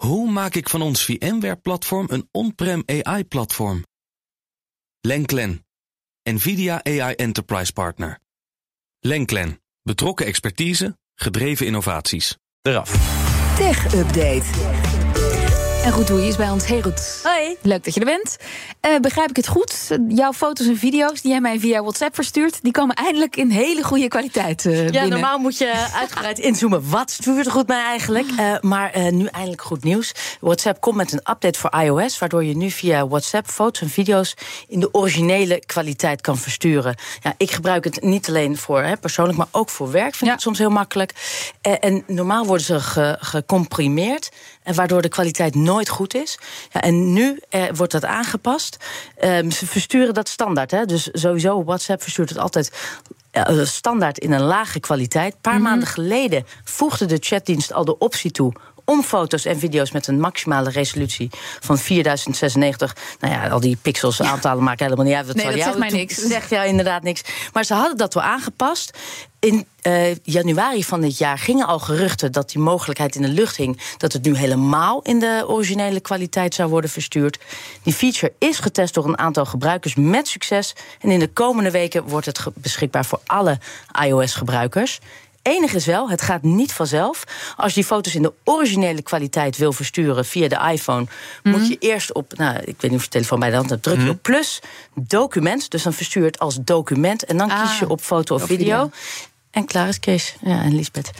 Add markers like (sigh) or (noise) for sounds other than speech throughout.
Hoe maak ik van ons VMware-platform een on-prem AI-platform? Lenklen, NVIDIA AI Enterprise Partner. Lenklen, betrokken expertise, gedreven innovaties. Eraf. Tech Update. En goed, hoe je is bij ons. Hey Roet. Hoi. Leuk dat je er bent. Eh, begrijp ik het goed? Jouw foto's en video's die jij mij via WhatsApp verstuurt, die komen eindelijk in hele goede kwaliteit eh, Ja, binnen. normaal moet je (laughs) uitgebreid inzoomen. Wat stuurt goed mij eigenlijk? Eh, maar nu eindelijk goed nieuws. WhatsApp komt met een update voor iOS, waardoor je nu via WhatsApp foto's en video's in de originele kwaliteit kan versturen. Ja, ik gebruik het niet alleen voor hè, persoonlijk, maar ook voor werk. Vind ik Ja. het soms heel makkelijk. En normaal worden ze ge- gecomprimeerd. En waardoor de kwaliteit nooit goed is. Ja, en nu eh, wordt dat aangepast. Ehm, ze versturen dat standaard. Hè? Dus sowieso, WhatsApp verstuurt het altijd eh, standaard in een lage kwaliteit. Een paar maanden geleden voegde de chatdienst al de optie toe om foto's en video's met een maximale resolutie van 4096. Nou ja, al die pixels aantallen maken helemaal niet uit. Wat Nee, dat zegt mij niks. Zegt jou inderdaad niks. Maar ze hadden dat wel aangepast. In eh, januari van dit jaar gingen al geruchten dat die mogelijkheid in de lucht hing. Dat het nu helemaal in de originele kwaliteit zou worden verstuurd. Die feature is getest door een aantal gebruikers met succes. En in de komende weken wordt het beschikbaar voor alle iOS-gebruikers. Enig is wel, het gaat niet vanzelf. Als je die foto's in de originele kwaliteit wil versturen via de iPhone, moet je eerst op, nou, ik weet niet of je telefoon bij de hand hebt, druk je op plus, document. Dus dan verstuur je het als document en dan Ah, kies je op foto of of video. video. En klaar is Kees. Ja, en Lisbeth.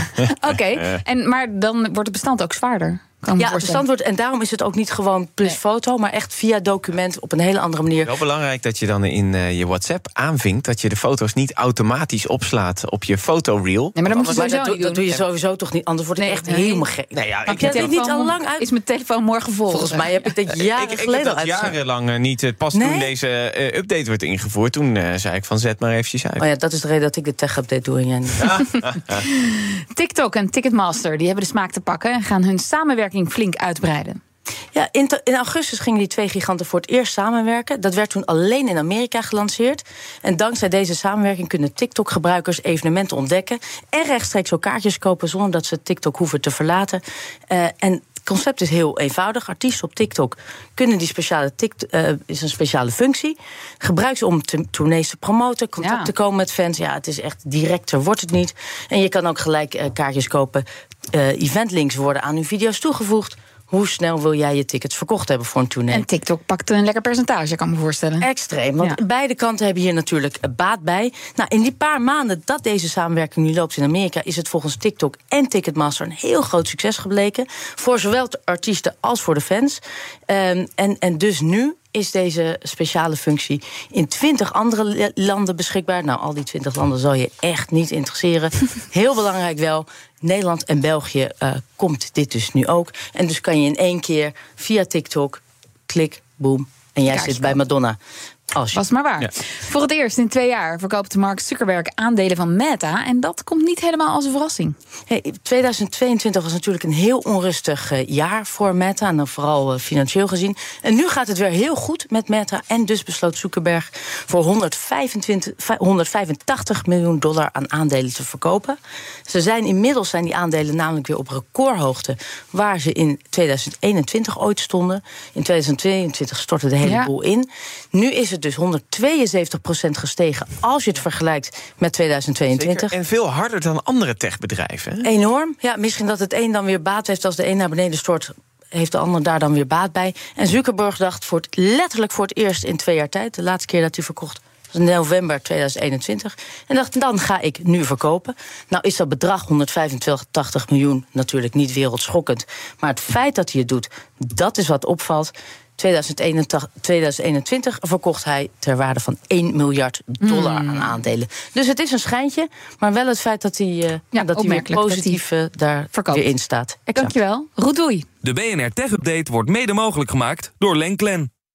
(laughs) Oké, (laughs) en maar dan wordt het bestand ook zwaarder. Kan ik Ja, het wordt, en daarom is het ook niet gewoon plus Nee. foto, maar echt via document op een hele andere manier. Wel belangrijk dat je dan in eh, je WhatsApp aanvinkt dat je de foto's niet automatisch opslaat op je fotoreel. Nee, maar dan moet je Maar dat, doe- dat doe je sowieso toch niet, anders wordt het Nee, echt nee. helemaal gek. Nee, ja, Heb ik je heb dat dat niet al lang uit? Is mijn telefoon morgen vol? Volgens mij heb ik dit jaren ik, ik geleden heb dat jarenlang eh, niet. eh, Pas toen deze eh, update werd ingevoerd, toen eh, zei ik van zet maar eventjes uit. Oh ja, dat is de reden dat ik de tech-update doe en jij niet. TikTok en Ticketmaster die hebben de smaak te pakken en gaan hun samenwerking flink uitbreiden. Ja, in, augustus gingen die twee giganten voor het eerst samenwerken. Dat werd toen alleen in Amerika gelanceerd. En dankzij deze samenwerking kunnen TikTok-gebruikers evenementen ontdekken... en rechtstreeks ook kaartjes kopen zonder dat ze TikTok hoeven te verlaten. Eh, en concept is heel eenvoudig. Artiesten op TikTok kunnen die speciale TikTok, eh, is een speciale functie. Gebruik ze om te, tournees te promoten, contact Ja. te komen met fans. Ja, het is echt directer wordt het niet. En je kan ook gelijk eh, kaartjes kopen. Eh, eventlinks worden aan uw video's toegevoegd. Hoe snel wil jij je tickets verkocht hebben voor een tournee? En TikTok pakt een lekker percentage, kan ik me voorstellen. Extreem, want Ja. beide kanten hebben hier natuurlijk baat bij. Nou, in die paar maanden dat deze samenwerking nu loopt in Amerika, is het volgens TikTok en Ticketmaster een heel groot succes gebleken. Voor zowel de artiesten als voor de fans. Ehm, en, en dus nu is deze speciale functie in 20 andere landen beschikbaar. Nou, al die 20 landen zal je echt niet interesseren. (laughs) Heel belangrijk wel. Nederland en België eh, komt dit dus nu ook. En dus kan je in één keer via TikTok, klik, boom. En jij Kaartje zit bij Madonna. Als je Was maar waar. Ja. Voor het eerst in twee jaar verkoopt Mark Zuckerberg aandelen van Meta. En dat komt niet helemaal als een verrassing. Hey, 2022 was natuurlijk een heel onrustig eh, jaar voor Meta. En dan vooral eh, financieel gezien. En nu gaat het weer heel goed met Meta. En dus besloot Zuckerberg voor 125, vij- 185 miljoen dollar aan aandelen te verkopen. Ze zijn inmiddels zijn die aandelen namelijk weer op recordhoogte. Waar ze in 2021 ooit stonden. In 2022 stortte de hele Ja. boel in. Nu is het dus 172% gestegen als je het vergelijkt met 2022. Zeker. En veel harder dan andere techbedrijven. hè? Enorm. Ja, misschien dat het een dan weer baat heeft als de een naar beneden stort. Heeft de ander daar dan weer baat bij? En Zuckerberg dacht voor het, letterlijk voor het eerst in twee jaar tijd. De laatste keer dat hij verkocht in november 2021. En dacht, dan ga ik nu verkopen. Nou is dat bedrag 185 miljoen natuurlijk niet wereldschokkend. Maar het feit dat hij het doet, dat is wat opvalt. 2021, 2021 verkocht hij ter waarde van 1 miljard dollar aan aandelen. Dus het is een schijntje, maar wel het feit dat hij, eh, dat hij weer opmerkelijk dat hij positief eh, daar verkoopt. weer in staat. Exact. Dankjewel. Roet doei. De BNR Tech Update wordt mede mogelijk gemaakt door Lenklen.